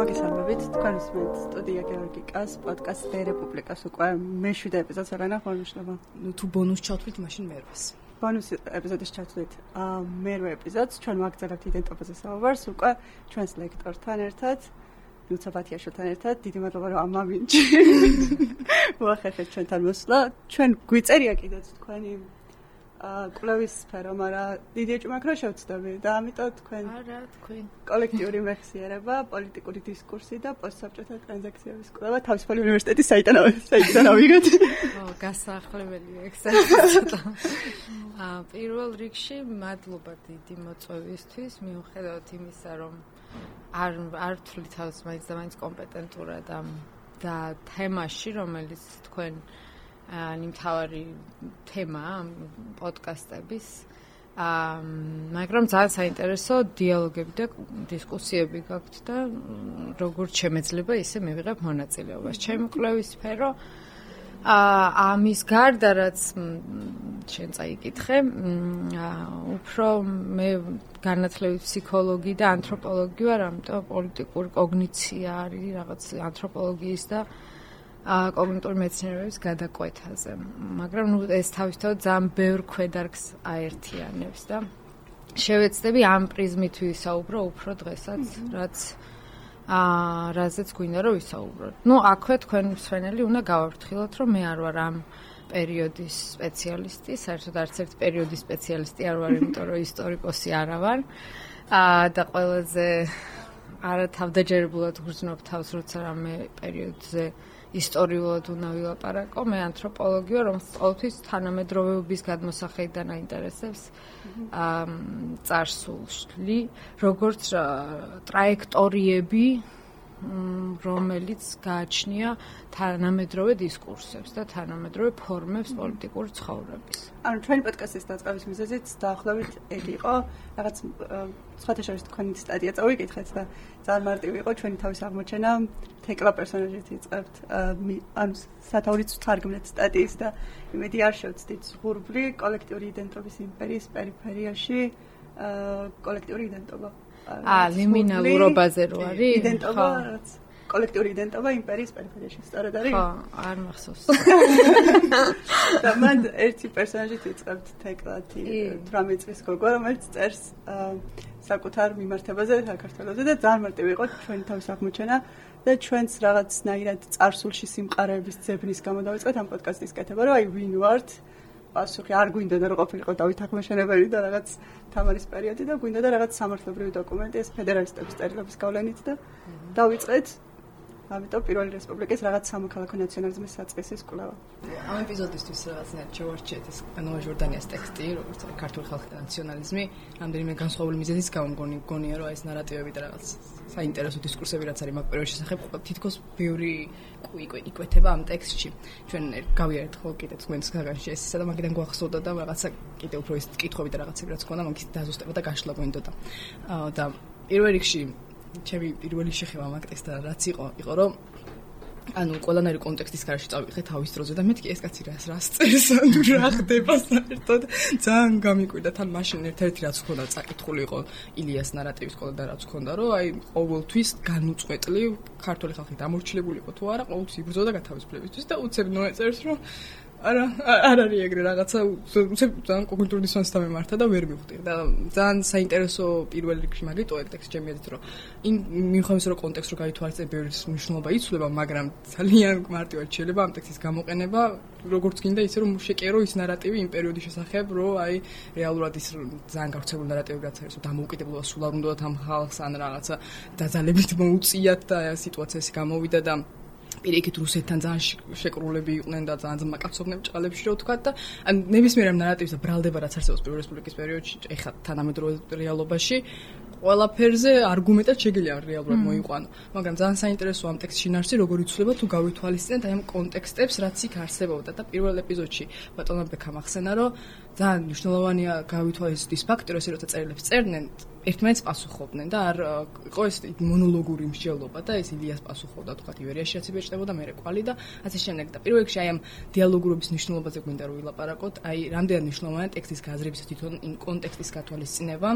მოგესალმებით. თქვენ ისმენთ სტუდია გეორგი კას პოდკასტ დე რესპუბლიკას უკვე მეშვიდე ეპიზოდს არა ნახონიშნობა ნუ თუ ბონუს ჩავთვლით მაშინ მერვეს ბონუს ეპიზოდის ჩავთვლით ა მერვე ეპიზოდს ჩვენ ვაგზავნებთ იდენტობაზე საუბარს უკვე ჩვენს ლექტორთან ერთად ლუცაბათიაშვილთან ერთად დიდი მადლობა რომ ამავინჩი მოახერხეთ ჩვენთან მოსვლა. ჩვენ გვიწერია კიდეც თქვენი კვლევის სფერო, მაგრამ დიდი ეჭვმაქრო შევწდები და ამიტომ თქვენ არა, თქვენ კოლექტიური მეხსიერება, პოლიტიკური დისკურსი და პოსტსაბჭოთა ტრანზაქციების კვლევა თავისუფალი უნივერსიტეტის საიტანო საიტიდან ავიღეთ. ო, გასაახლებელია ექსპერტიზა. აა, პირველ რიგში მადლობა დიდი მოწვევისთვის, მიუხედავად იმისა, რომ არ არ თვლი თავს მაინც და მაინც კომპეტენტურად ამ და თემაში, რომელიც თქვენ ან იმთავარი თემა პოდკასტების აა მაგრამ ძალიან საინტერესო დიალოგები და დისკუსიები გაქვთ და როგორც შემეძლება ისე მივიღებ მონაწილეობას. ჩემი კვლევის სფერო აა ამის გარდა რაც შენ წაიკითხე, უფრო მე განათლებით ფსიქოლოგი და ანთროპოლოგი ვარ, ამიტომ პოლიტიკური კოგნიცია არის რაღაც ანთროპოლოგიის და აა კოგნიტური მეცნიერების გადაკვეთაზე. მაგრამ ნუ ეს თავისთავად ძალიან ბევრ ქვედარგს აერთიანებს და შევეცდები ამ პრიზმით ვისაუბრო უფრო დღესაც, რაც აა რაზეც გვინდა რომ ვისაუბროთ. ნუ აქვე თქვენ მსვენელი უნდა გავაფრთხილოთ, რომ მე არ ვარ ამ პერიოდის სპეციალისტი, საერთოდ არც ერთ პერიოდის სპეციალისტი არ ვარ, იმიტომ რომ ისტორიკოსი არა ვარ. აა და ყველაზე არა თავდაჯერებულად გრძნობ თავს, როცა რამე პერიოდზე ისტორიულად უნდა ვილაპარაკო, მე ანთროპოლოგი ვარ, რომელიც ყოველთვის თანამედროვეობის გადმოსახედიდან აინტერესებს. აა წარსულში, როგორც ტრაექტორიები რომელიც გააჩნია თანამედროვე დისკურსებს და თანამედროვე ფორმებს პოლიტიკურ ცხოვრების. ანუ ჩვენი პოდკასტის დაწყების მიზეზიც დაახლოებით ეგ იყო, რაღაც სხვათა შორის თქვენი სტატია წავიკითხეთ და ძალიან მარტივი იყო ჩვენი თავის აღმოჩენა. თეკლა პერსონაჟით იწყებთ ამ სათაურიც თარგმნეთ სტატიის და იმედი არ შევცდით ზღურბლი კოლექტიური იდენტობის იმპერიის პერიფერიაში კოლექტიური იდენტობა. აა ლიმინალურობაზე რო არის? იდენტობა რაც კოლექტიური იდენტობა იმპერიის პერიფერიაში სწორად არის. ხო არ მახსოვს. და მან ერთი პერსონაჟი თიწყებთ თეკლათი 18 წლის გოგო რომელიც წერს საკუთარ მიმართებაზე საქართველოსზე და ძალიან მარტივი იყო ჩვენი თავის აღმოჩენა და ჩვენც რაღაცნაირად წარსულში სიმყარეების ძებნის გამო დავიწყეთ ამ პოდკასტის კეთება რომ აი ვინ ვართ პასუხი არ გვინდა და რა ყოფილიყო დავით აღმაშენებელი და რაღაც თამარის პერიოდი და გვინდა და რაღაც სამართლებრივი დოკუმენტი ეს ფედერალისტების წერილობის გავლენით და დავიწყეთ ამიტომ პირველი რესპუბლიკის რაღაც სამოქალაქო ნაციონალიზმის საწყისის კვლევა. ამ ეპიზოდისთვის რაღაცნაირად შევარჩიეთ ეს ნოა ჟორდანიას ტექსტი, როგორც არის ქართული ხალხთა ნაციონალიზმი, რამდენიმე განსხვავებული მიზეზის გამო მგონი გონია რომ ეს ნარატივები და რაღაც საინტერესო დისკურსები რაც არის მაგ პერიოდში სახებ თითქოს ბევრი იკვეთება ამ ტექსტში. ჩვენ გავიარეთ ხო კიდე თქვენს გაგანში ეს ისა და მაგიდან გვახსოვდა და რაღაცა კიდე უფრო ის კითხვები და რაღაცები რაც ქონდა მაგის დაზუსტება და გაშლა გვინდოდა. და პირველ რიგში ჩემი პირველი შეხება მაგ ტექსტთან რაც იყო იყო რომ ანუ ყველანაირი კონტექსტის გარშე წავიღე თავის დროზე და მეთქი ეს კაცი რას რას წერს? ანუ რა ხდება საერთოდ? ძალიან გამიკვირდა თან მაშინ ერთ-ერთი რაც ხონდა წაკითხული იყო ილიას ნარატივის ყოლა და რაც ხონდა რომ აი ყოველთვის განუწყვეტლი ქართული ხალხი დამორჩილებული იყო თუ არა ყოველთვის იბრძოდა გათავისუფლებისთვის და უცებ ნოეწერს რომ არა არ არის ეგრე რაღაცა ძალიან კოგნიტური დისონანსი დამემართა და ვერ მივხვდი და ძალიან საინტერესო პირველ რიგში მაგიტო ეგ ტექსტ ჩემი ედით რომ იმ მიუხედავად რომ კონტექსტ რო გაითვალისწინე ბევრი მნიშვნელობა იცვლება მაგრამ ძალიან მარტივად შეიძლება ამ ტექსტის გამოყენება როგორც გინდა ისე რომ შეკერო ის ნარატივი იმ პერიოდის შესახებ რომ აი რეალურად ის ძალიან გავრცელებული ნარატივი რაც არის რომ დამოუკიდებლობა სულ არ უნდა ამ ხალხს ან რაღაცა დაძალებით მოუწიათ და სიტუაცია ეს გამოვიდა და პირიქით რუსეთთან ძალიან შეკრულები იყვნენ და ძალიან ზმაკაცობდნენ ჭალებში რო თქვა და ნებისმიერ ამ ნარატივს ბრალდება რაც არსებობს პირველ რესპუბლიკის პერიოდში ეხა თანამედროვე რეალობაში ყველაფერზე არგუმენტად შეგიძლია რეალურად მოიყვანო. მაგრამ ძალიან საინტერესოა ამ ტექსტში ნარსი როგორ იცვლება თუ გავითვალისწინებთ აი ამ კონტექსტებს, რაც იქ არსებობდა. და პირველ ეპიზოდში ბატონო ბექა მახსენა, რომ ძალიან მნიშვნელოვანია გავითვალისწინოს ფაქტი, რომ ეს როცა წერილებს წერდნენ, ერთმანეთს პასუხობდნენ და არ იყო ეს მონოლოგური მსჯელობა და ეს ილიას პასუხობდა. თქვა ივერიაში აციბეჭდებოდა მე რეკვალი და ასე შემდეგ. და პირველ რიგში აი ამ დიალოგურობის მნიშვნელობაზე გვინდა რომ ვილაპარაკოთ, აი რამდენად მნიშვნელოვანია ტექსტის გაზრების თვითონ იმ კონტექსტის გათვალისწინება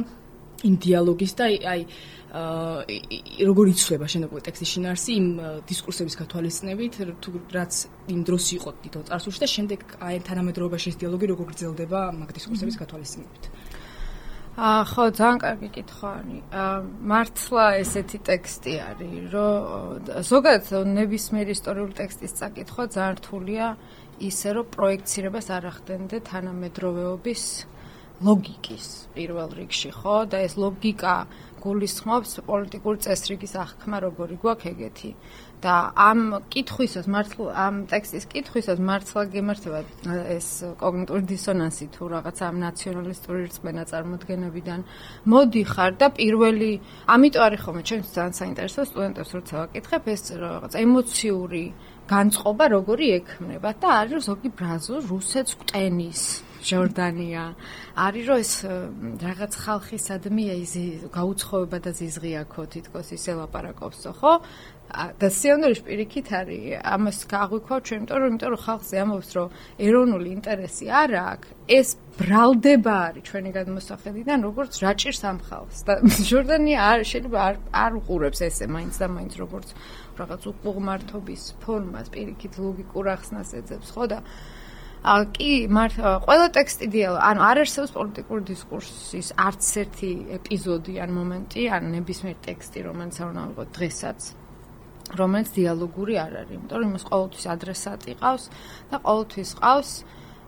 იმ დიალოგის და აი აა როგორ იცვლება შენობა ტექსტის შინაარსი იმ დისკურსების გათვალისწინებით თუ რაც იმ დროს იყო თვითონ წარსულში და შემდეგ აი თანამედროვეობაში ეს დიალოგი როგორ გრძელდება მაგ დისკურსების გათვალისწინებით? აა ხო ძალიან კარგი კითხვა არის აა მართლა ესეთი ტექსტი არის რომ ზოგადად ნებისმიერ ისტორიული ტექსტის წაკითხვა ძალიან რთულია ისე რომ პროექცირებას არ ახდენდე თანამედროვეობის ლოგიკის პირველ რიგში, ხო? და ეს ლოგიკა გულისხმობს პოლიტიკური წესრიგის აღქმა, როგორი გვაქვს ეგეთი. და ამ კითხვისას მართლა ამ ტექსტის კითხვისას მართლა გემართება ეს კოგნიტური დისონანსი თუ რაღაც ამ ნაციონალისტური რწმენა წარმოქმნებიდან მოდიხარ და პირველი ამიტომ არის ხოლმე ჩვენს ძალიან საინტერესო სტუდენტებს როცა ვაკითხებ ეს რაღაც ემოციური განწყობა როგორი ექმნება და არის ზოგი ბრაზო რუსეთს ყტენის ჯორდანია. არის რომ ეს რაღაც ხალხისადმი ის გაუცხოება და ზიზღი აქვს თითქოს ის ელაპარაკობს ხო? და სიონერის პირიქით არის ამას გაღვიქვავ ჩვენ იმიტომ რომ იმიტომ რომ ხალხზე ამობს რომ ეროვნული ინტერესი არ აქვს ეს ბრალდება არის ჩვენი გადმოსახედიდან როგორც რაჭირს ამ ხალხს. და ჯორდანია არ შეიძლება არ არ უყურებს ესე მაინც და მაინც როგორც რაღაც უყურმართობის ფორმას პირიქით ლოგიკურ ახსნას ეძებს ხო და კი მართ ყველა ტექსტი დიალო ანუ არ არსებობს პოლიტიკური დისკურსის არც ერთი ეპიზოდი ან მომენტი ან ნებისმიერ ტექსტი რომელიც არ უნდა ვიყო დღესაც რომელიც დიალოგური არ არის. იმიტომ რომ იმას ყოველთვის ადრესატი ყავს და ყოველთვის ყავს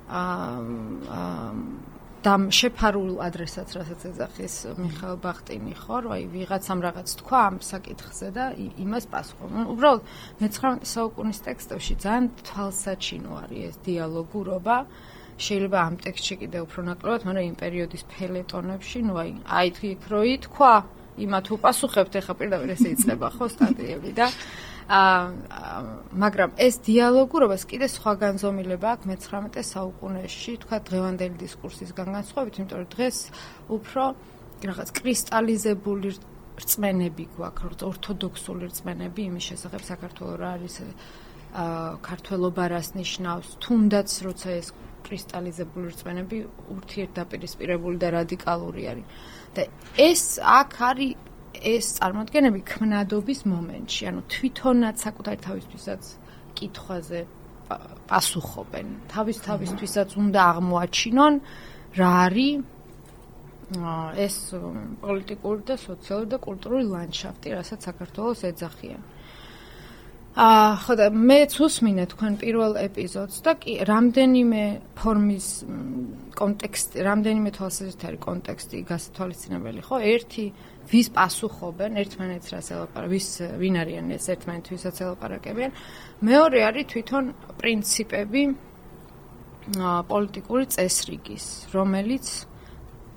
აა და შეფარულ ადრესატს რასაც ეძახის მიხაილ ბახტინი ხო რომ აი ვიღაცამ რაღაც თქვა ამ საკითხზე და იმას პასუხობ. ნუ უბრალოდ მე-19 საუკუნის ტექსტებში ძალიან თვალსაჩინო არის ეს დიალოგურობა. შეიძლება ამ ტექსტში კიდე უფრო ნაკლებად, მაგრამ იმ პერიოდის ფელეტონებში, ნუ აი აი თქო ითქვა, იმათ უპასუხებთ ახლა პირდაპირ ესე იწება ხო სტატიები და აა მაგრამ ეს დიალოგურობას კიდე სხვა განზომილება აქვს მე-19 საუკუნეში, თქვა დღევანდელი დისკურსისგან განსხვავებით, იმიტომ რომ დღეს უფრო რაღაც კრისტალიზებული რწმენები გვაქვს, ორთოდოქსული რწმენები იმის შესახებ საქართველოს რა არის აა ქართველობა რას ნიშნავს, თუნდაც როცა ეს კრისტალიზებული რწმენები ურთიერთდაპირისპირებული და რადიკალური არის. და ეს აქ არის ეს წარმოადგენები ქმნადობის მომენტში, ანუ თვითონაც საკუთარი თავისთვისაც კითხვაზე პასუხობენ. თავის თავისთვისაც უნდა აღმოაჩინონ რა არის ეს პოლიტიკური და სოციალური და კულტურული ლანდშაფტი, რასაც საქართველოს ეძახიან. აა ხო და მეც უსმინე თქვენ პირველ ეპიზოდს და კი რამდენიმე ფორმის კონტექსტი, რამდენიმე თვალსაზრისით კონტექსტი გასათვალისწინებელი ხო? ერთი ვის პასუხობენ ერთმანეთს რას ელაპარაკ, ვის ვინ არიან ეს ერთმანეთთვისაც ელაპარაკებიან. მეორე არის თვითონ პრინციპები აა პოლიტიკური წესრიგის, რომელიც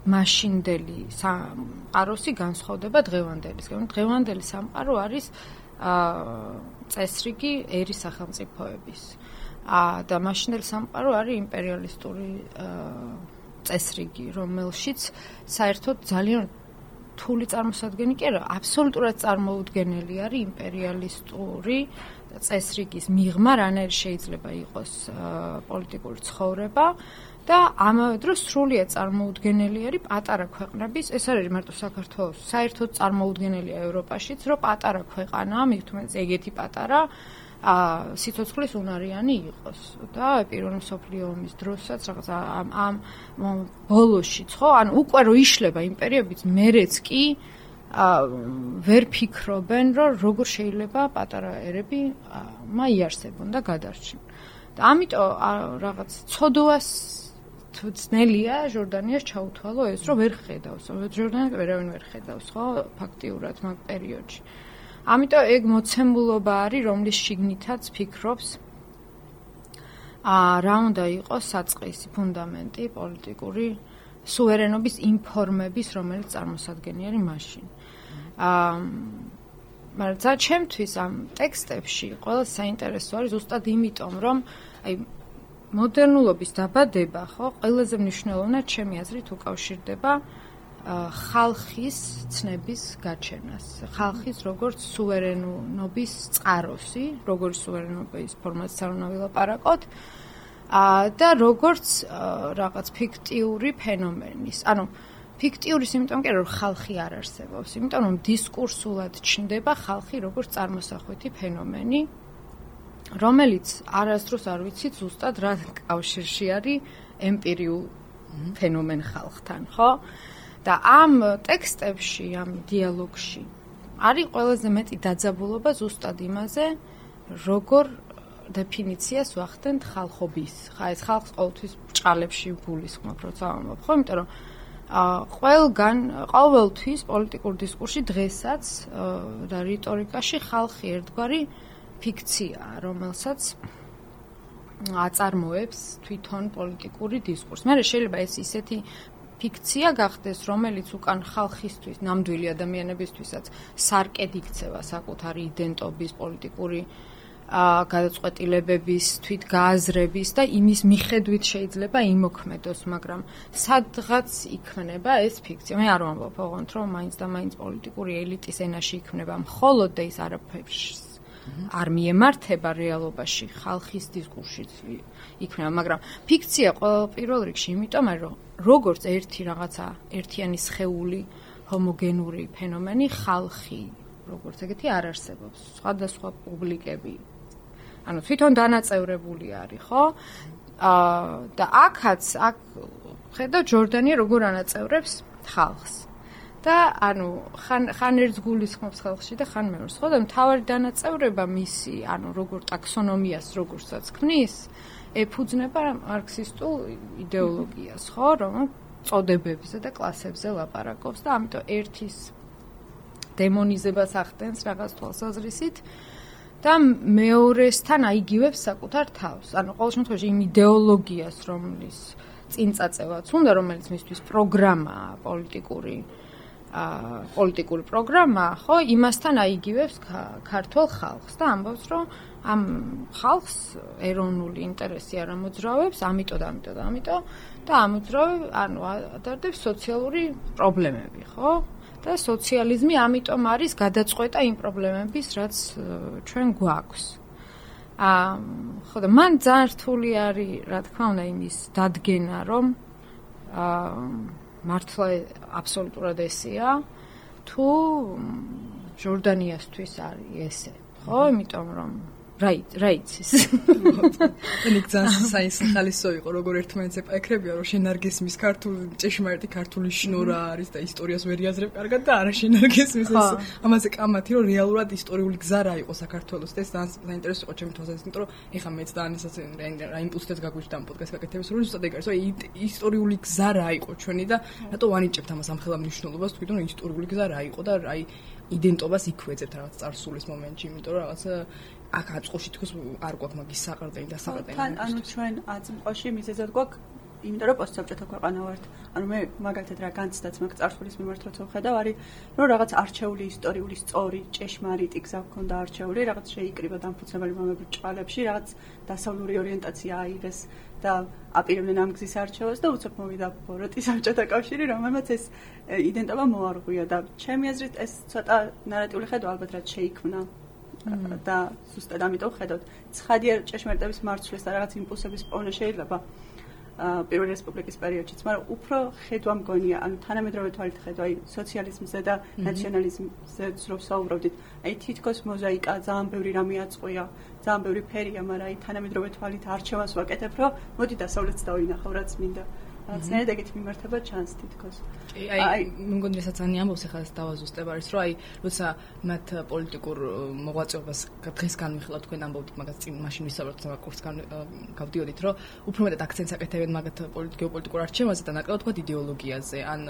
მაშინდელი სამყაროსი განსხვავდება დღევანდელისგან. დღევანდელი სამყარო არის აა წესრიგი ერის სახელმწიფოების. აა და მაშინდელი სამყარო არის იმპერიალისტური აა წესრიგი, რომელშიც საერთოდ ძალიან რთული წარმოსადგენი კი არა, აბსოლუტურად წარმოუდგენელი არის იმპერიალისტური წესრიგის მიღმა, რანაირ შეიძლება იყოს პოლიტიკური ცხოვრება და ამავე დროს სრულიად წარმოუდგენელი არის პატარა ქვეყნების, ეს არის მარტო საქართველოს, საერთოდ წარმოუდგენელია ევროპაშიც, რომ პატარა ქვეყანაა, მithumets ეგეთი პატარა ა სიცოცხლის უნარიანი იყოს. და პირველი მსოფლიო ომის დროსაც რაღაც ამ ამ ბოლოშიც ხო ანუ უკვე რო იშლება იმპერიებიც მერეც კი ა ვერ ფიქრობენ რომ როგორ შეიძლება პატარა ერები მაიარსებონ და გადარჩენ. და ამიტომ რაღაც ცოდოას თუ ძნელია ჟორდანიას ჩაუთვალო ეს რომ ვერ ხედავს ჟორდანია ვერავინ ვერ ხედავს ხო ფაქტიურად მაგ პერიოდში ამიტომ ეგ მოცემულობა არის, რომლის შიგნითაც ფიქრობს ა რა უნდა იყოს საწყისი ფუნდამენტი პოლიტიკური სუვერენობის ინფორმების, რომელიც წარმოსადგენია მაშინ. აა მაგრამ ჩემთვის ამ ტექსტებში ყველა საინტერესო არის ზუსტად იმიტომ, რომ აი მოდერნულობის დაბადება, ხო, ყველაზე მნიშვნელოვნად ჩემი აზრით უკავშირდება ხალხის ცნების გაჩენას. ხალხის როგორც სუვერენობის წყაროსი, როგორც სუვერენობის ფორმაც არ უნდა ვილაპარაკოთ. ა და როგორც რაღაც ფიქტიური ფენომენის. ანუ ფიქტიური იმიტომ კი რომ ხალხი არ არსებობს, იმიტომ რომ დისკურსულად ჩნდება ხალხი როგორც წარმოსახვითი ფენომენი, რომელიც არასდროს არ ვიცით ზუსტად რა კავშირში არის ემპირიულ ფენომენ ხალხთან, ხო? და ამ ტექსტებში, ამ დიალოგში არის ყველაზე მეტი დაძაბულობა ზუსტად იმაზე, როგორ დეფინიციას ვახდენთ ხალხობის. ხა ეს ხალხს ყოველთვის ჭალებში გულისხმობ, როცა ამბობ, ხო? იმიტომ რომ ა ყველგან ყოველთვის პოლიტიკურ დისკურსში დღესაც და რიტორიკაში ხალხი ერთგვარი ფიქციაა, რომელსაც აწარმოებს თვითონ პოლიტიკური დისკურსი. მე შეიძლება ეს ისეთი ფიქცია გახდეს, რომელიც უკან ხალხისთვის, ნამდვილი ადამიანებისთვისაც სარკედ იქცევა საკუთარი იდენტობის პოლიტიკური ა გადაწყვეტილებების თვითგააზრების და იმის მიხედვით შეიძლება იმოქმედოს, მაგრამ სადღაც იქმნება ეს ფიქცია. მე არ ვამბობ ოღონდ რომ მაინც და მაინც პოლიტიკური ელიტის ენაში იქმნება მხოლოდ და ის არაფერს არ მიემართება რეალობაში ხალხის დისკურსშიც იქნება, მაგრამ ფიქცია ყოველ პირველ რიგში, იმიტომ რომ როგორც ერთი რაღაცა, ერთიანი სხეული, ჰომოგენური ფენომენი ხალხი როგორც ეგეთი არ არსებობს. სხვადასხვა პუბლიკები ანუ თვითონ დანაწევრებული არის, ხო? აა და აქაც აქ ხედა ჯორდანი როგორ ანაწევრებს ხალხს. და ანუ ხან ხან ერთს გულისხმობს ხალხში და ხან მეორეს. ხო და მთავარი დანაწევრება მისი, ანუ როგორ ტაქსონომიას როგორცაც ქმნის, ეფუძნება მარქსისტულ идеოლოგიას, ხო, რომ წოდებებზე და კლასებზე ლაპარაკობს და ამიტომ ერთის დემონიზებას ახდენს რაღაც თვალსაზრისით და მეორესთან აიგივებს საკუთარ თავს. ანუ ყოველ შემთხვევაში იმ идеოლოგიას, რომლის წინწაწევაც უნდა, რომელიც მისთვის პროგრამაა პოლიტიკური. აა პოლიტიკური პროგრამა, ხო, იმასთან აიგივებს ქართულ ხალხს და ამბობს, რომ ამ ხალხს ეროვნული ინტერესი არ ამოძრავებს, ამიტომ და ამიტომ და ამიტომ და ამოძრავებს, ანუ ადარდებს სოციალური პრობლემები, ხო? და სოციალიზმი ამიტომ არის გადაწყვეტა იმ პრობლემების, რაც ჩვენ გვაქვს. აა ხო და მან ძალიან რთული არის, რა თქმა უნდა, იმის დადგენა, რომ აა მართლა აბსოლუტურად ესეა თუ ჯორდანიასთვის არის ესე. ხო, იმიტომ რომ right right. ის ნიკ ძალიან საინტერესო იყო როგორ ერთმანეთს ეპაიქრებია რომ შენარგესმის ქართული ჭეშმარიტი ქართული შნურა არის და ისტორიას ვერ იაზრებ კარგად და არა შენარგესმის ეს ამაზე კამათი რომ რეალურად ისტორიული გზა რა იყო საქართველოს და ეს ძალიან საინტერესო იყო ჩემი თვალსაზრისით იმიტომ რომ ეხა მეც ძალიან ისე რა იმპულსებს გაგვიჭდა ამ პოდკასტ გაკეთების რომ ზუსტად ეგ არის რომ ისტორიული გზა რა იყო ჩვენი და რატო ვანიჭებთ ამას ამ ხელა მნიშვნელობას თვითონ ისტორიული გზა რა იყო და აი იდენტობას იქვეძებთ რაღაც წარსულის მომენტში იმიტომ რომ რაღაც აქ აწყოში თქოს არ გვაქვს მაგის საყრდენი და საყრდენი. თან ანუ ჩვენ აწმყოში მიზეზად გვაქვს იმიტომ რომ პოსტსაბჭოთა ქვეყანა ვართ. ანუ მე მაგალითად რა განცდაც მაგ წარსულის მიმართ როცა ვხედავ არის რომ რაღაც არჩეული ისტორიული სწორი ჭეშმარიტი გზა გქონდა არჩეული, რაღაც შეიკრიბა დამფუძნებელი მომენტი ჭყალებში, რაღაც დასავლური ორიენტაცია აიღეს და აპირებდნენ ამ გზის არჩევას და უცებ მოვიდა ბოროტის საბჭოთა კავშირი, რომელმაც ეს იდენტობა მოარღვია და ჩემი აზრით ეს ცოტა ნარატიული ხედვა ალბათ რაც შეიქმნა და ზუსტად ამიტომ ხედავთ ცხადია ჭეშმარიტების მარცვლის და რაღაც იმპულსების პოვნა შეიძლება პირველი რესპუბლიკის პერიოდშიც, მაგრამ უფრო ხედვა მგონია, ანუ თანამედროვე თვალით ხედვა, აი სოციალიზმზე და ნაციონალიზმზე რო საუბრობდით, აი თითქოს მოზაიკა ძალიან ბევრი რამე აწყვია, ძალიან ბევრი ფერია, მაგრამ აი თანამედროვე თვალით არჩევას ვაკეთებ, რომ მოდი დასავლეთს დავინახავ, რაც მინდა. რაღაცნაირად ეგეთი მიმართება ჩანს თითქოს. კი, აი, მგონი რასაც ანი ამბობს ახლა დავაზუსტებ არის, რომ აი, როცა მათ პოლიტიკურ მოღვაწეობას დღეს განვიხილავთ თქვენ ამბობთ მაგას წინ მაშინ ვისაუბრეთ ამ კურსგან გავდიოდით, რომ უფრო მეტად აქცენტს აკეთებენ მაგათ გეოპოლიტიკურ არჩევანზე და ნაკლად თქვა იდეოლოგიაზე, ან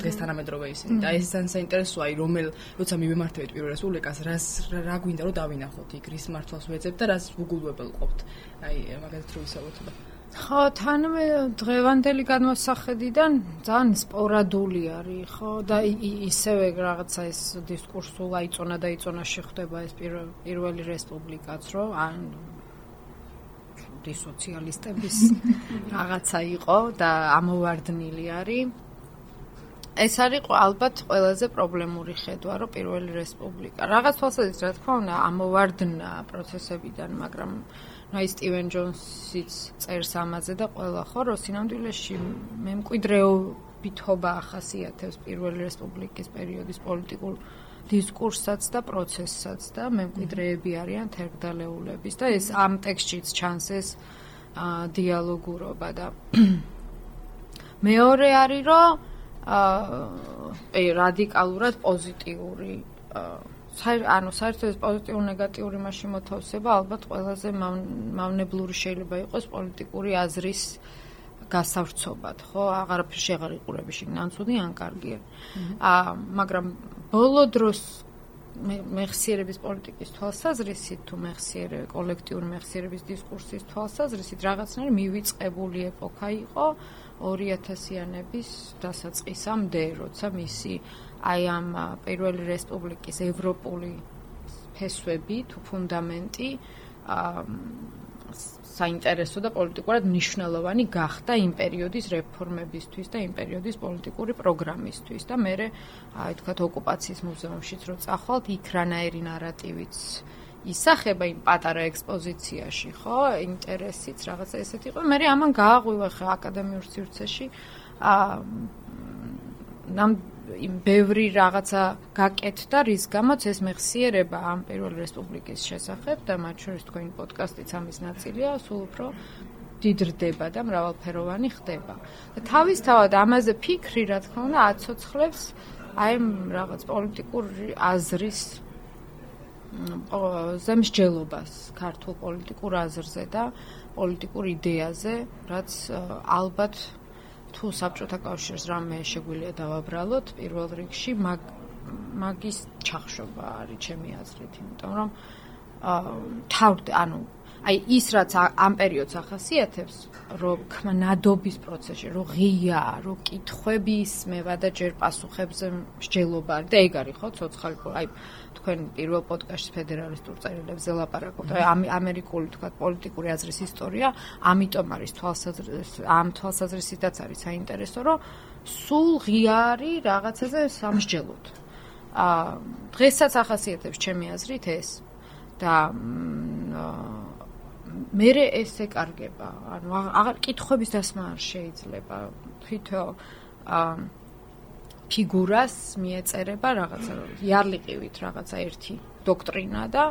დღეს თანამედროვე ისინი. და ეს ძალიან საინტერესოა, აი, რომელ როცა მივემართებით პირველ რესპუბლიკას, რას რა გვინდა რომ დავინახოთ იქ, რის მართლას ვეძებ და რას უგულვებელ ყოფთ. აი, მაგათ რო ვისაუბრეთ. ხო, თან მე დღევანდელი განმოსახედიდან ძალიან სპორადული არის, ხო, და ისევე რაღაცა ეს დისკურსულ აიწონა და იწონა შეხვდება ეს პირველი რესპუბლიკაც, რომ ან სოციალისტების რაღაცა იყო და ამოვარდნილი არის. ეს არის ალბათ ყველაზე პრობლემური ხედვა, რომ პირველი რესპუბლიკა. რაღაც თვალსაზრისით რა თქმა უნდა ამოვარდნა პროცესებიდან, მაგრამ ნაი სტივენ ჯონსიც წერს ამაზე და ყველა ხო? რომ სინამდვილეში მემკვიდრეობითობა ახასიათებს პირველი რესპუბლიკის პერიოდის პოლიტიკურ დისკურსსაც და პროცესსაც და მემკვიდრეები არიან თერგდალეულების და ეს ამ ტექსტშიც ჩანს ეს დიალოგურობა და მეორე არის რომ აა რადიკალურად პოზიტიური აა ანუ საერთოდ პოზიტიური ნეგატიური მასში მოთავსება ალბათ ყველაზე მავნებლური შეიძლება იყოს პოლიტიკური აზრის გასავრცობად, ხო? აღარაფერ შეღარ იყურები შეგ ნანცუდი ან კარგია. აა მაგრამ ბოლო დროს მეხსიერების პოლიტიკის თვალსაზრისით თუ მეხსიერე კოლექტიური მეხსიერების დისკურსის თვალსაზრისით რაღაცნაირი მივიწყებული ეპოქა იყო 2000-იანების დასაწყისამდე, როცა მისი აი ამ პირველი რესპუბლიკის ევროპული ფესვები თუ ფუნდამენტი საინტერესო და პოლიტიკურად მნიშვნელოვანი გახდა იმ პერიოდის რეფორმებისთვის და იმ პერიოდის პოლიტიკური პროგრამისთვის. და მე აი თქვათ ოკუპაციის მუზეუმშიც რო წახვალთ იქ რანაირი ნარატივიც ისახება იმ პატარა ექსპოზიციაში ხო ინტერესიც რაღაცა ესეთი იყო მე ამან გააღვივა ხა აკადემიურ სივრცეში აა ნამ იმ ბევრი რაღაცა გაკეთდა, რის გამოც ეს მეხსიერება ამ პირველ რესპუბლიკის შესახებ და მათ შორის თქვენი პოდკასტიც ამის ნაწილია, სულ უფრო დიდრდება და მრავალფეროვანი ხდება. და თავისთავად ამაზე ფიქრი, რა თქმა უნდა, აცოცხლებს აი რაღაც პოლიტიკური აზრის ზემსჯელობას ქართულ პოლიტიკურ აზრზე და პოლიტიკურ იდეაზე, რაც ალბათ თუ საბჭოთა კავშირს რამე შეგვიძლია დავაბრალოთ პირველ რიგში მაგ მაგის ჩახშობა არის ჩემი აზრით იმიტომ რომ აა თავდ ანუ აი ის რაც ამ პერიოდს ახასიათებს რომ ხმა ნადობის პროცესში რომ ღია რომ კითხვების მევა და ჯერ პასუხებზე მსჯელობა და ეგ არის ხო ცოცხალი აი თქვენ პირველ პოდკასტში ფედერალისტურ წერილებზე ლაპარაკობთ. აი ამერიკული თქვა პოლიტიკური აზრის ისტორია, ამიტომ არის თვალსაზრისი ამ თვალსაზრისითაც არის საინტერესო, რომ სულ ღიარი რაღაცაზე სამსჯელოთ. აა დღესაც ახასიათებს ჩემი აზრით ეს და მე ეს ეკარგება. ანუ აღარ კითხების დასმა არ შეიძლება. თვითონ აა ფიგურას მიეწერება რაღაცა იარლიყივით რაღაცა ერთი დოქტრინა და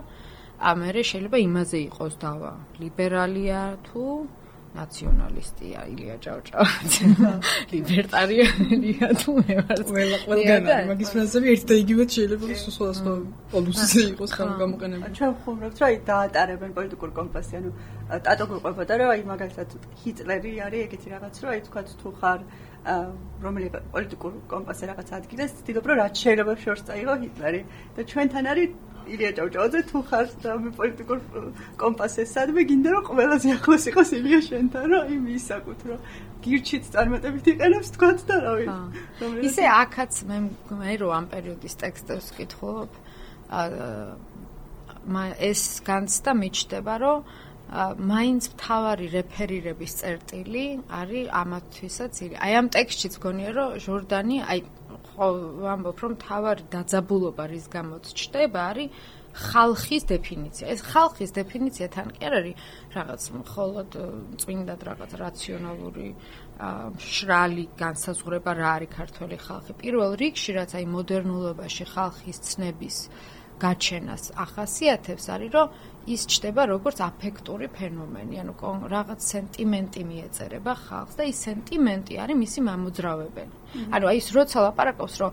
ამერე შეიძლება იმაზე იყოს დავა ლიბერალია თუ ნაციონალისტია ილია ჭავჭავაძე ლიბერტარიანია თუ მე ვარ ყველა ყველგან მაგის ფრაზები ერთ და იგივე შეიძლება სხვა სხვა პოლუსზე იყოს გამოყენებული ჩვენ ხუმრობთ აი დაატარებენ პოლიტიკურ კომპასი ანუ ტატო გვიყვებოდა რომ აი მაგალითად ჰიტლერი არის ეგეთი რაღაც რომ აი თქვა თუ ხარ რომელი პოლიტიკურ კომპასზე რაღაც ადგილას ცდილობ რომ რაც შეიძლება შორს წაიღო ჰიტლერი. და ჩვენთან არის ილია ჭავჭავაძე თუ ხარ და მე პოლიტიკურ კომპასზე სადმე გინდა რომ ყველაზე ახლოს იყოს ილია შენთან რომ აი მისაკუთ რომ გირჩით წარმატებით იყენებს თქვათ და რა ვიცი ისე აქაც მე მე რო ამ პერიოდის ტექსტებს ვკითხულობ აა ეს განცდა მიჩნდება რომ მაინც მთავარი რეფერირების წერტილი არის ამათთვისაც ირი. აი ამ ტექსტშიც გონია რომ ჟორდანი აი ხო ვამბობ რომ მთავარი დაძაბულობა რის გამოც ჩდება არის ხალხის დეფინიცია. ეს ხალხის დეფინიცია თან კი არ არის რაღაც მხოლოდ წმინდად რაღაც რაციონალური შრალი განსაზღვრება რა არის ქართველი ხალხი. პირველ რიგში რაც აი მოდერნულობაში ხალხის ცნების გაჩენას ახასიათებს არის რომ ის ჩდება როგორც აფექტური ფენომენი, ანუ რაღაც სენტიმენტი მიეწერება ხალხს და ის სენტიმენტი არის მისი მამოძრავებელი. ანუ აი ის როცა ლაპარაკობს, რომ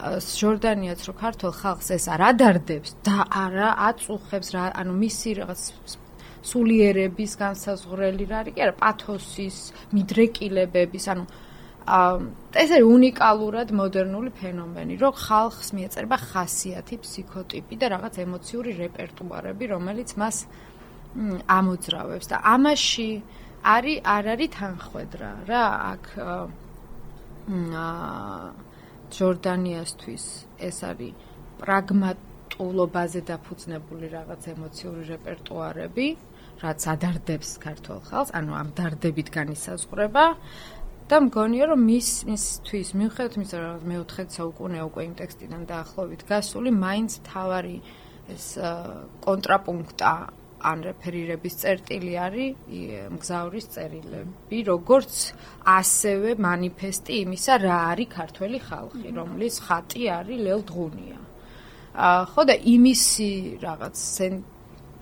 ჟორდანიაც რო ქართულ ხალხს ეს არ ადარდებს და არა აწუხებს რა, ანუ მისი რაღაც სულიერების განსაზღვრელი რა არის, კი არა, პათოსის, მიდრეკილებების, ანუ ეს არის უნიკალურად მოდერნული ფენომენი, რომ ხალხს მიეწერება ხასიათი, ფსიქოტიპი და რაღაც ემოციური რეპერტუარები, რომელიც მას ამოძრავებს და ამაში არის არ არის თანხwebdriver რა აქ აა ჯორდანიასთვის ეს არის პრაგმატულობაზე დაფუძნებული რაღაც ემოციური რეპერტუარები, რაც ადარდებს ქართულ ხალხს, ანუ ამ დარდებით განისაზღვრება და მგონია რომ მის მისთვის მიუხედავად იმისა რომ მეოთხე საუკუნეა უკვე იმ ტექსტიდან დაახლოებით გასული მაინც თავარი ეს კონტრაპუნქტა ან რეფერირების წერტილი არის მგზავრის წერილები, როგორც ასევე манифеסטი იმისა, რა არის ქართველი ხალხი, რომლის ხატი არის ლელდღუნია. აა ხო და იმისი რაღაც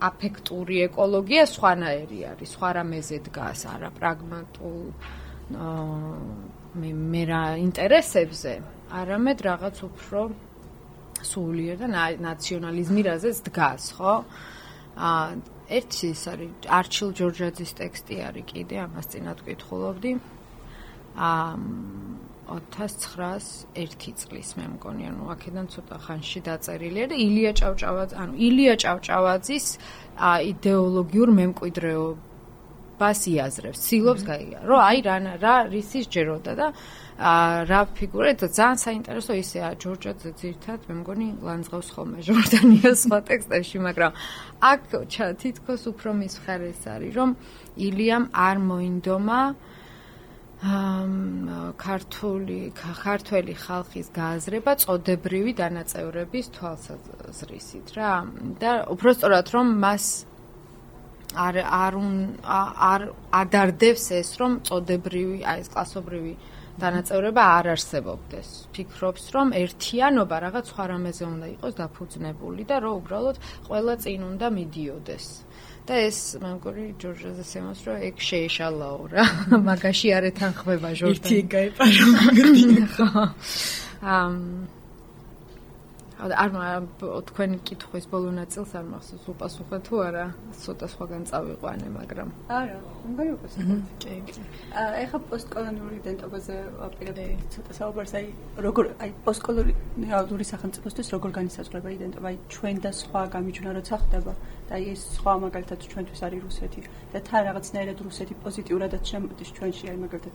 აფექტური ეკოლოგია სხვანაირი არის, სხვა რა მეზე დგას, არა პრაგმატულ აა მე მე რა ინტერესებზე, არამედ რაღაც უფრო სულიერ და ნაციონალიზმი რაზეც დგას, ხო? ა ერთი ის არის არჩილ ჯორჯაძის ტექსტი არის კიდე ამას წინათ კითხულობდი ა 1901 წლის მე მგონი ანუ აქედან ცოტა ხანში დაწერილია და ილია ჭავჭავაძე ანუ ილია ჭავჭავაძის იდეოლოგიურ მემკვიდრეობას იაზრებს ცდილობს გაიგა რომ აი რა რა რისი ჯეროდა და რა ფიგურა და ძალიან საინტერესო ისეა ჯორჯაძე ძირთად მე მგონი ლანძღავს ხოლმე ჟორდანიას სხვა ტექსტებში მაგრამ აქ თითქოს უფრო მის ხარეს არის რომ ილიამ არ მოინდომა ქართული ქართველი ხალხის გააზრება წოდებრივი დანაწევრების თვალსაზრისით რა. და უბრალოდ რომ მას არ არ არ ადარდებს ეს რომ წოდებრივი აი ეს კლასობრივი დანაწევრება არ არსებობდეს. ფიქრობს, რომ ერთიანობა რაღაც სხვა რამეზე უნდა იყოს დაფუძნებული და რომ უბრალოდ ყველა წინ უნდა მიდიოდეს. და ეს მე მგონი ჯორჯაზე სემოს რომ ეგ შეეშალაო რა. მაგაში არ ეთანხმება ჟორდანი. ერთი გაიპარო მაგრინი. ხო. ამ არ თქვენი კითხვის ბოლო ნაწილს არ მახსოვს. უპასუხე თუ არა? ცოტა სხვაგან წავიყვანე მაგრამ არა მგონი უპასუხე. კი ეხა პოსტკოლონიური იდენტობაზე ვაპირებ ცოტა საუბარს. აი როგორ აი პოსტკოლონიური სახელმწიფოსთვის როგორ განისაზღვრება იდენტობა აი ჩვენ და სხვა გამიჩვენა როცა ხდება და აი ეს სხვა მაგალითად ჩვენთვის არის რუსეთი. და თან რაღაცნაირად რუსეთი პოზიტიურადაც შემოდის ჩვენში აი მაგალითად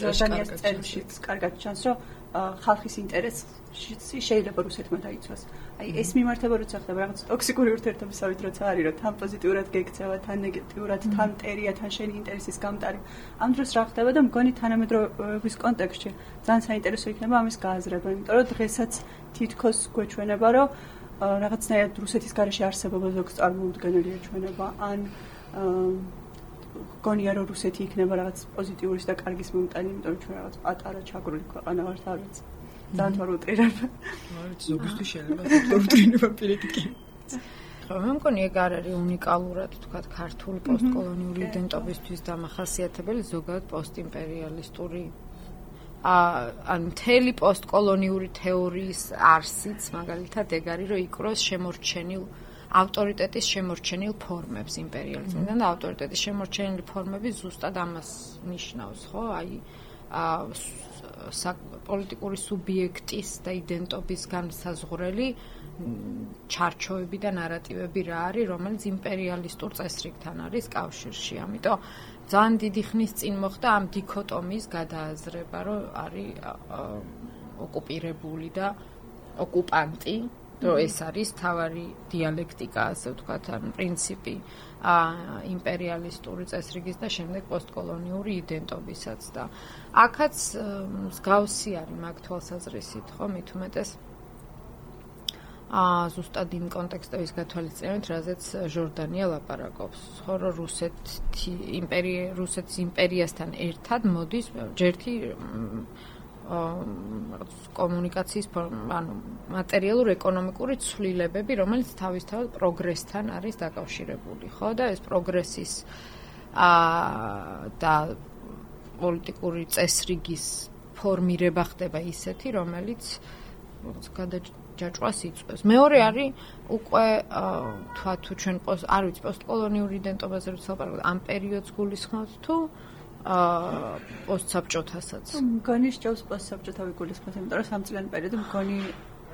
ჯორდანიის წერილშიც კარგად ჩანს რომ ხალხის ინტერესი შეიძლება რუსეთმა დაიცვას. აი ეს მიმართება როცა ხდება რაღაც ტოქსიკური ურთიერთობისავით როცა არის რომ თან პოზიტიურად გეკცევა, თან ნეგატიურად, თან ტერია, თან შენი ინტერესის გამტარი. ამ დროს რა ხდება და მგონი თანამედროვეობის კონტექსტში ძალიან საინტერესო იქნება ამის გააზრება, იმიტომ რომ დღესაც თითქოს გვეჩვენება რომ რაღაცნაირად რუსეთის garaში არსებობა ზოგს წარმოუდგენელია ჩვენება ან გონია რომ რუსეთი იქნება რაღაც პოზიტიურის და კარგის მომტანი, იმიტომ რომ ჩვენ რაღაც პატარა ჩაგრული ქვეყანა ვართ, არც ძალიან თვარ უტრირებ. მარც ზოგისთვის შეიძლება უტრინება პოლიტიკი. ხო, მე მგონი ეგ არ არის უნიკალურად თქვა ქართული პოსტკოლონიური იდენტობისთვის დამახასიათებელი ზოგადად პოსტიმპერიალისტური ა ან მთელი პოსტკოლონიური თეორიის არსიც მაგალითად ეგ არის რომ იკროს შემორჩენილ ავტორიტეტის შემორჩენილ ფორმებს იმპერიალიზმიდან და ავტორიტეტის შემორჩენილი ფორმები ზუსტად ამას ნიშნავს, ხო? აი ა პოლიტიკური სუბიექტის და იდენტობის განსაზღვრელი ჩარჩოები და ნარატივები რა არის, რომელიც იმპერიალისტურ წესრიგთან არის კავშირში. ამიტომ ძალიან დიდი ხნის წინ მოხდა ამ დიქოტომიის გადააზრება, რომ არის ოკუპირებული და ოკუპანტი რომ ეს არის თავარი დიალექტიკა, ასე ვთქვათ, ან პრინციპი ა იმპერიალისტური წესრიგის და შემდეგ პოსტკოლონიური იდენტობისაც და აქაც მსგავსი არის მაგ თვალსაზრისით, ხო, მით უმეტეს? ა ზუსტად იმ კონტექსტების გათვალისწინებით, რაზეც ჟორდანია ლაპარაკობს, ხო, რომ რუსეთი იმპერია რუსეთის იმპერიასთან ერთად მოდის ჯერთი კომუნიკაციის ანუ მატერიალურ-ეკონომიკური ცვლილებები, რომელიც თავისთავად პროგრესთან არის დაკავშირებული, ხო და ეს პროგრესის აა და პოლიტიკური წესრიგის ფორმირება ხდება ისეთი, რომელიც გადაჭრას იწვევს. მეორე არის უკვე თქვა თუ ჩვენ პოსტ არ ვიცი პოსტკოლონიური იდენტობაზე როცა ვაპარაკობ ამ პერიოდს გულისხმობთ თუ აა პოსტსაბჭოთასაც. მგონი შეჭავს პოსტსაბჭოთა ვიგულისხმოთ, იმიტომ რომ სამწლიანი პერიოდი მგონი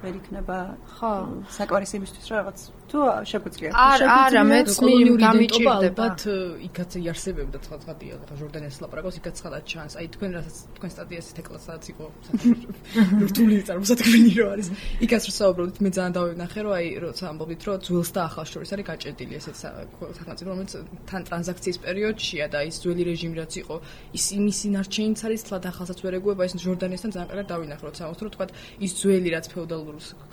ვერ იქნება ხო. საკმარისი იმისთვის რომ რაღაც თუ შეგვიძლია. არა არა მეც გამიჭირდება. ალბათ იქაც იარსებებდა სხვა სხვადია რა ჟორდანეს ლაპარაკოს იქაც ხალხად ჩანს. აი თქვენ რასაც თქვენ სტატიას თეკლასაც იყო რთული წარმოსადგენი რო არის. იქაც რო საუბრობთ მე ძალიან დავინახე რომ აი როცა ამბობთ რომ ძველს და ახალს შორის არის გაჭედილი ესეც სახელმწიფო რომელიც თან ტრანზაქციის პერიოდშია და ის ძველი რეჟიმი რაც იყო ის იმის ინარჩენიც არის თლად ახალსაც ვერ ეგუება ეს ჟორდანესთან ძალიან კარგად დავინახე როცა ამბობთ რომ თქვა ის ძველი რაც ფეოდალურ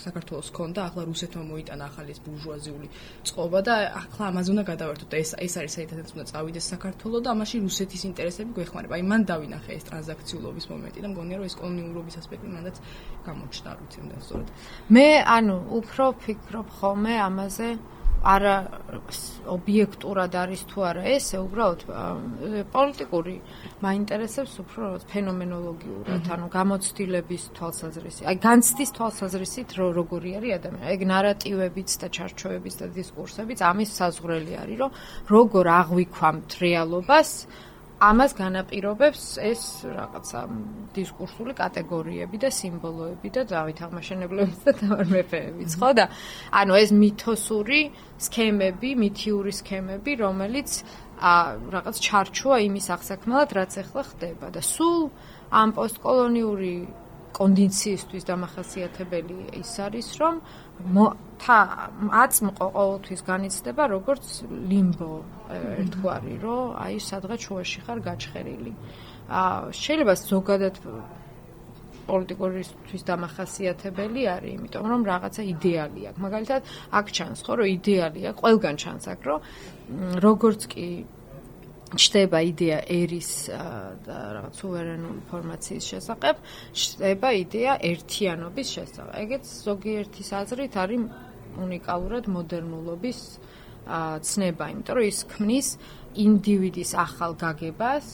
საქართველოს ქონდა ახლა რუსეთმა მოიტანა ახალი ეს ბურჟუაზიული წყობა და ახლა ამაზე უნდა გადავერთოთ და ეს ეს არის საერთოდ უნდა წავიდეს საქართველოს და ამაში რუსეთის ინტერესები გვეხმარება. აი მან დავინახე ეს ტრანზაქციულობის მომენტი და მგონია რომ ეს კოლონიურობის ასპექტი მანდაც გამოჩნდა, ვიცი, უნდა სწორად. მე ანუ უფრო ფიქრობ ხოლმე ამაზე არა ობიექტურად არის თუ არა ესე უბრალოდ პოლიტიკური მაინტერესებს უფრო ფენომენოლოგიურად ანუ გამოცდილების თვალსაზრისით აი განცდის თვალსაზრისით რო როგორი არის ადამიანი? ეგ ნარატივებიც და ჩარჩოებიც და დისკურსებიც ამის საზღვრელი არის რომ როგორ აღვიქვამთ რეალობას ამას განაპირობებს ეს რაღაცა დისკურსული კატეგორიები და სიმბოლოები და დავით აღმაშენებლებიც და თავარ მეფეებიც, ხო და ანუ ეს მითოსური სქემები, მითიური სქემები, რომელიც ა რაღაც ჩარჩოა იმის აღსაქმნელად, რაც ახლა ხდება და სულ ამ პოსტკოლონიური კონდიციისთვის დამახასიათებელი ის არის, რომ თა აწმყო ყოველთვის განიცდება როგორც ლიმბო ერთგვარი, რომ აი სადღაც შუაში ხარ გაჩხერილი. აა შეიძლება ზოგადად პოლიტიკურისთვის დამახასიათებელი არის, იმიტომ რომ რაღაცა იდეალი აქვს. მაგალითად, აქ ჩანს ხო, რომ იდეალია, ყველგან ჩანს აქ, რომ როგორც კი ჩდება იდეა ერის და რაღაც სუვერენული ფორმაციის შესახებ, ჩდება იდეა ერთიანობის შესახებ. ეგეც ზოგიერთის აზრით არის უნიკალურად მოდერნულობის ცნება, იმიტომ რომ ის ქმნის ინდივიდის ახალ გაგებას,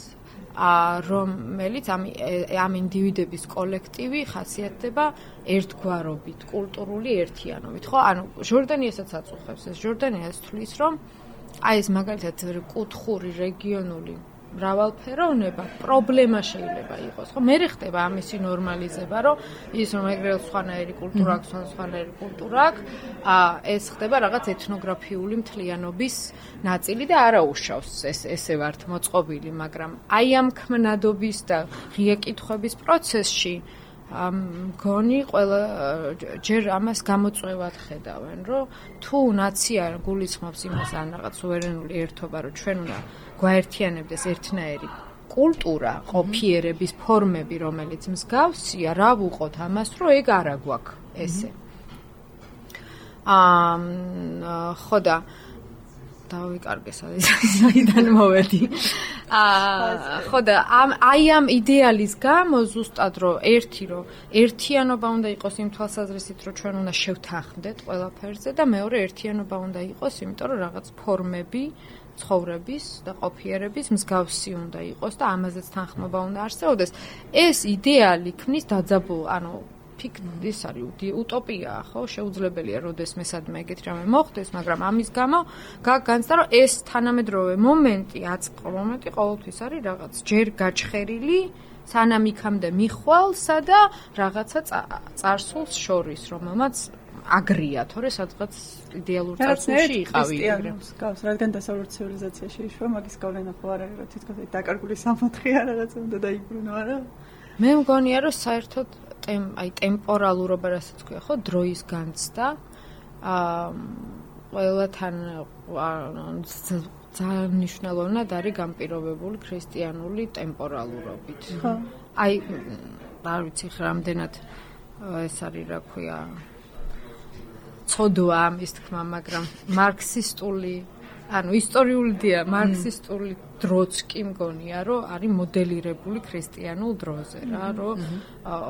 რომელიც ამ ამ ინდივიდების კოლექტივი ხასიათდება ერთგვარობით, კულტურული ერთიანობით, ხო? ანუ ჟორდანიასაც აწუხებს ეს ჟორდანიას თulis რომ აი ეს მაგალითად კუთხური რეგიონული მრავალფეროვნება პრობლემა შეიძლება იყოს. ხო მე ხდება ამისი ნორმალიზება რომ ის რომ ეგრე სხვანაირი კულტურა აქვს სხვანაირი კულტურა აქვს ა ეს ხდება რაღაც ეთნოგრაფიული მთლიანობის ნაწილი და არა უშავს. ეს ესე ვართ მოწყობილი მაგრამ აი ამ ქმნადობის და ღია კითხვების პროცესში მგონი ყველა ჯერ ამას გამოწვევად ხედავენ, რომ თუ ნაცია გულისხმობს იმას ან რაღაც სუვერენული ერთობა, რომ ჩვენ უნდა გვაერთიანებდეს ერთნაირი კულტურა, ყოფიერების ფორმები, რომელიც მსგავსია, რა ვუყოთ ამას, რომ ეგ არა გვაქვს ესე. აა ხო და დავიკარგე საიდან მოვედი. აა ხო და ამ აი ამ იდეალის გამო ზუსტად რომ ერთი რომ ერთიანობა უნდა იყოს იმ თვალსაზრისით რომ ჩვენ უნდა შევთანხმდეთ ყველაფერზე და მეორე ერთიანობა უნდა იყოს იმიტომ რომ რაღაც ფორმები ცხოვრების და ყოფიერების მსგავსი უნდა იყოს და ამაზეც თანხმობა უნდა არსებობდეს. ეს იდეალი ქმნის დაძაბულ, ანუ ფიქ ის არის უტოპია ხო? შეუძლებელია როდესმე სადმე ეგეთ რამე მოხდეს მაგრამ ამის გამო განცდა რომ ეს თანამედროვე მომენტი აწყო მომენტი ყოველთვის არის რაღაც ჯერ გაჩხერილი სანამ იქამდე მიხვალსა და რაღაცა წარსულს შორის რომელმაც აგრია თორე სადღაც იდეალურ წარსულში იყავი ეგრე. გავს რადგან დასავლურ ცივილიზაციაშიიშვა მაგის გავლენა ხო არ არის რომ თითქოს დაკარგული სამოთხე რაღაცა უნდა დაიბრუნო არა? მე მგონია რომ საერთოდ აი ტემპორალურობა რასაც ქვია ხო დროის განცდა აა ყველათან ძალიან მნიშვნელოვნად არის გამპირობებული ქრისტიანული ტემპორალურობით. ხო. აი არ ვიცი რამდენად ეს არის რა ქვია ცოდვა ამის თქმა მაგრამ მარქსისტული ანუ ისტორიული დია მარქსისტული დროც კი მგონია რომ არის მოდელირებული ქრისტიანულ დროზე რა რომ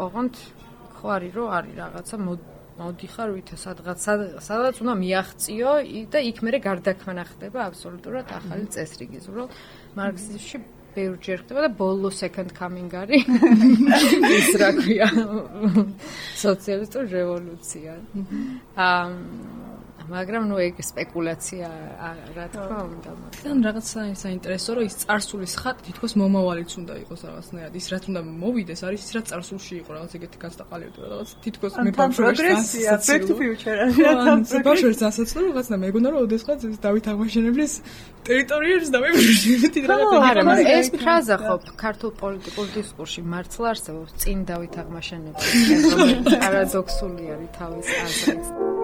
ოღონდ ხო არის რომ არის რაღაცა მოდიხარ ვითა სადღაც სადღაც უნდა მიაღწიო და იქ მერე გარდაქმნა ხდება აბსოლუტურად ახალი წესრიგის რომ მარქსიზმში ბევრჯერ ხდება და ბოლო second coming არის. ის რა ქვია? სოციალისტური რევოლუცია. აა მაგრამ ნუ ეგ სპეკულაცია რა თქმა უნდა თან რაღაც საინტერესო რომ ის წარსულის ხატი თითქოს მომავალიც უნდა იყოს რაღაცნაირად ის რაც უნდა მოვიდეს არის ის რაც წარსულში იყო რაღაც ეგეთი განსაყალიბება რაღაც თითქოს მე ბავშვებში back to future არის ბავშვებში ასაცნობ რაღაცნა მეგონა რომ ოდესღაც ეს დავით აღმაშენებლის ტერიტორიებს დამებრუნებდი რაღაც არა მაგრამ ეს ფრაზა ხო ქართულ პოლიტიკურ დისკურსში მართლა არსებობს. წინ დავით აღმაშენებლის პარადოქსული არის თავის აზრით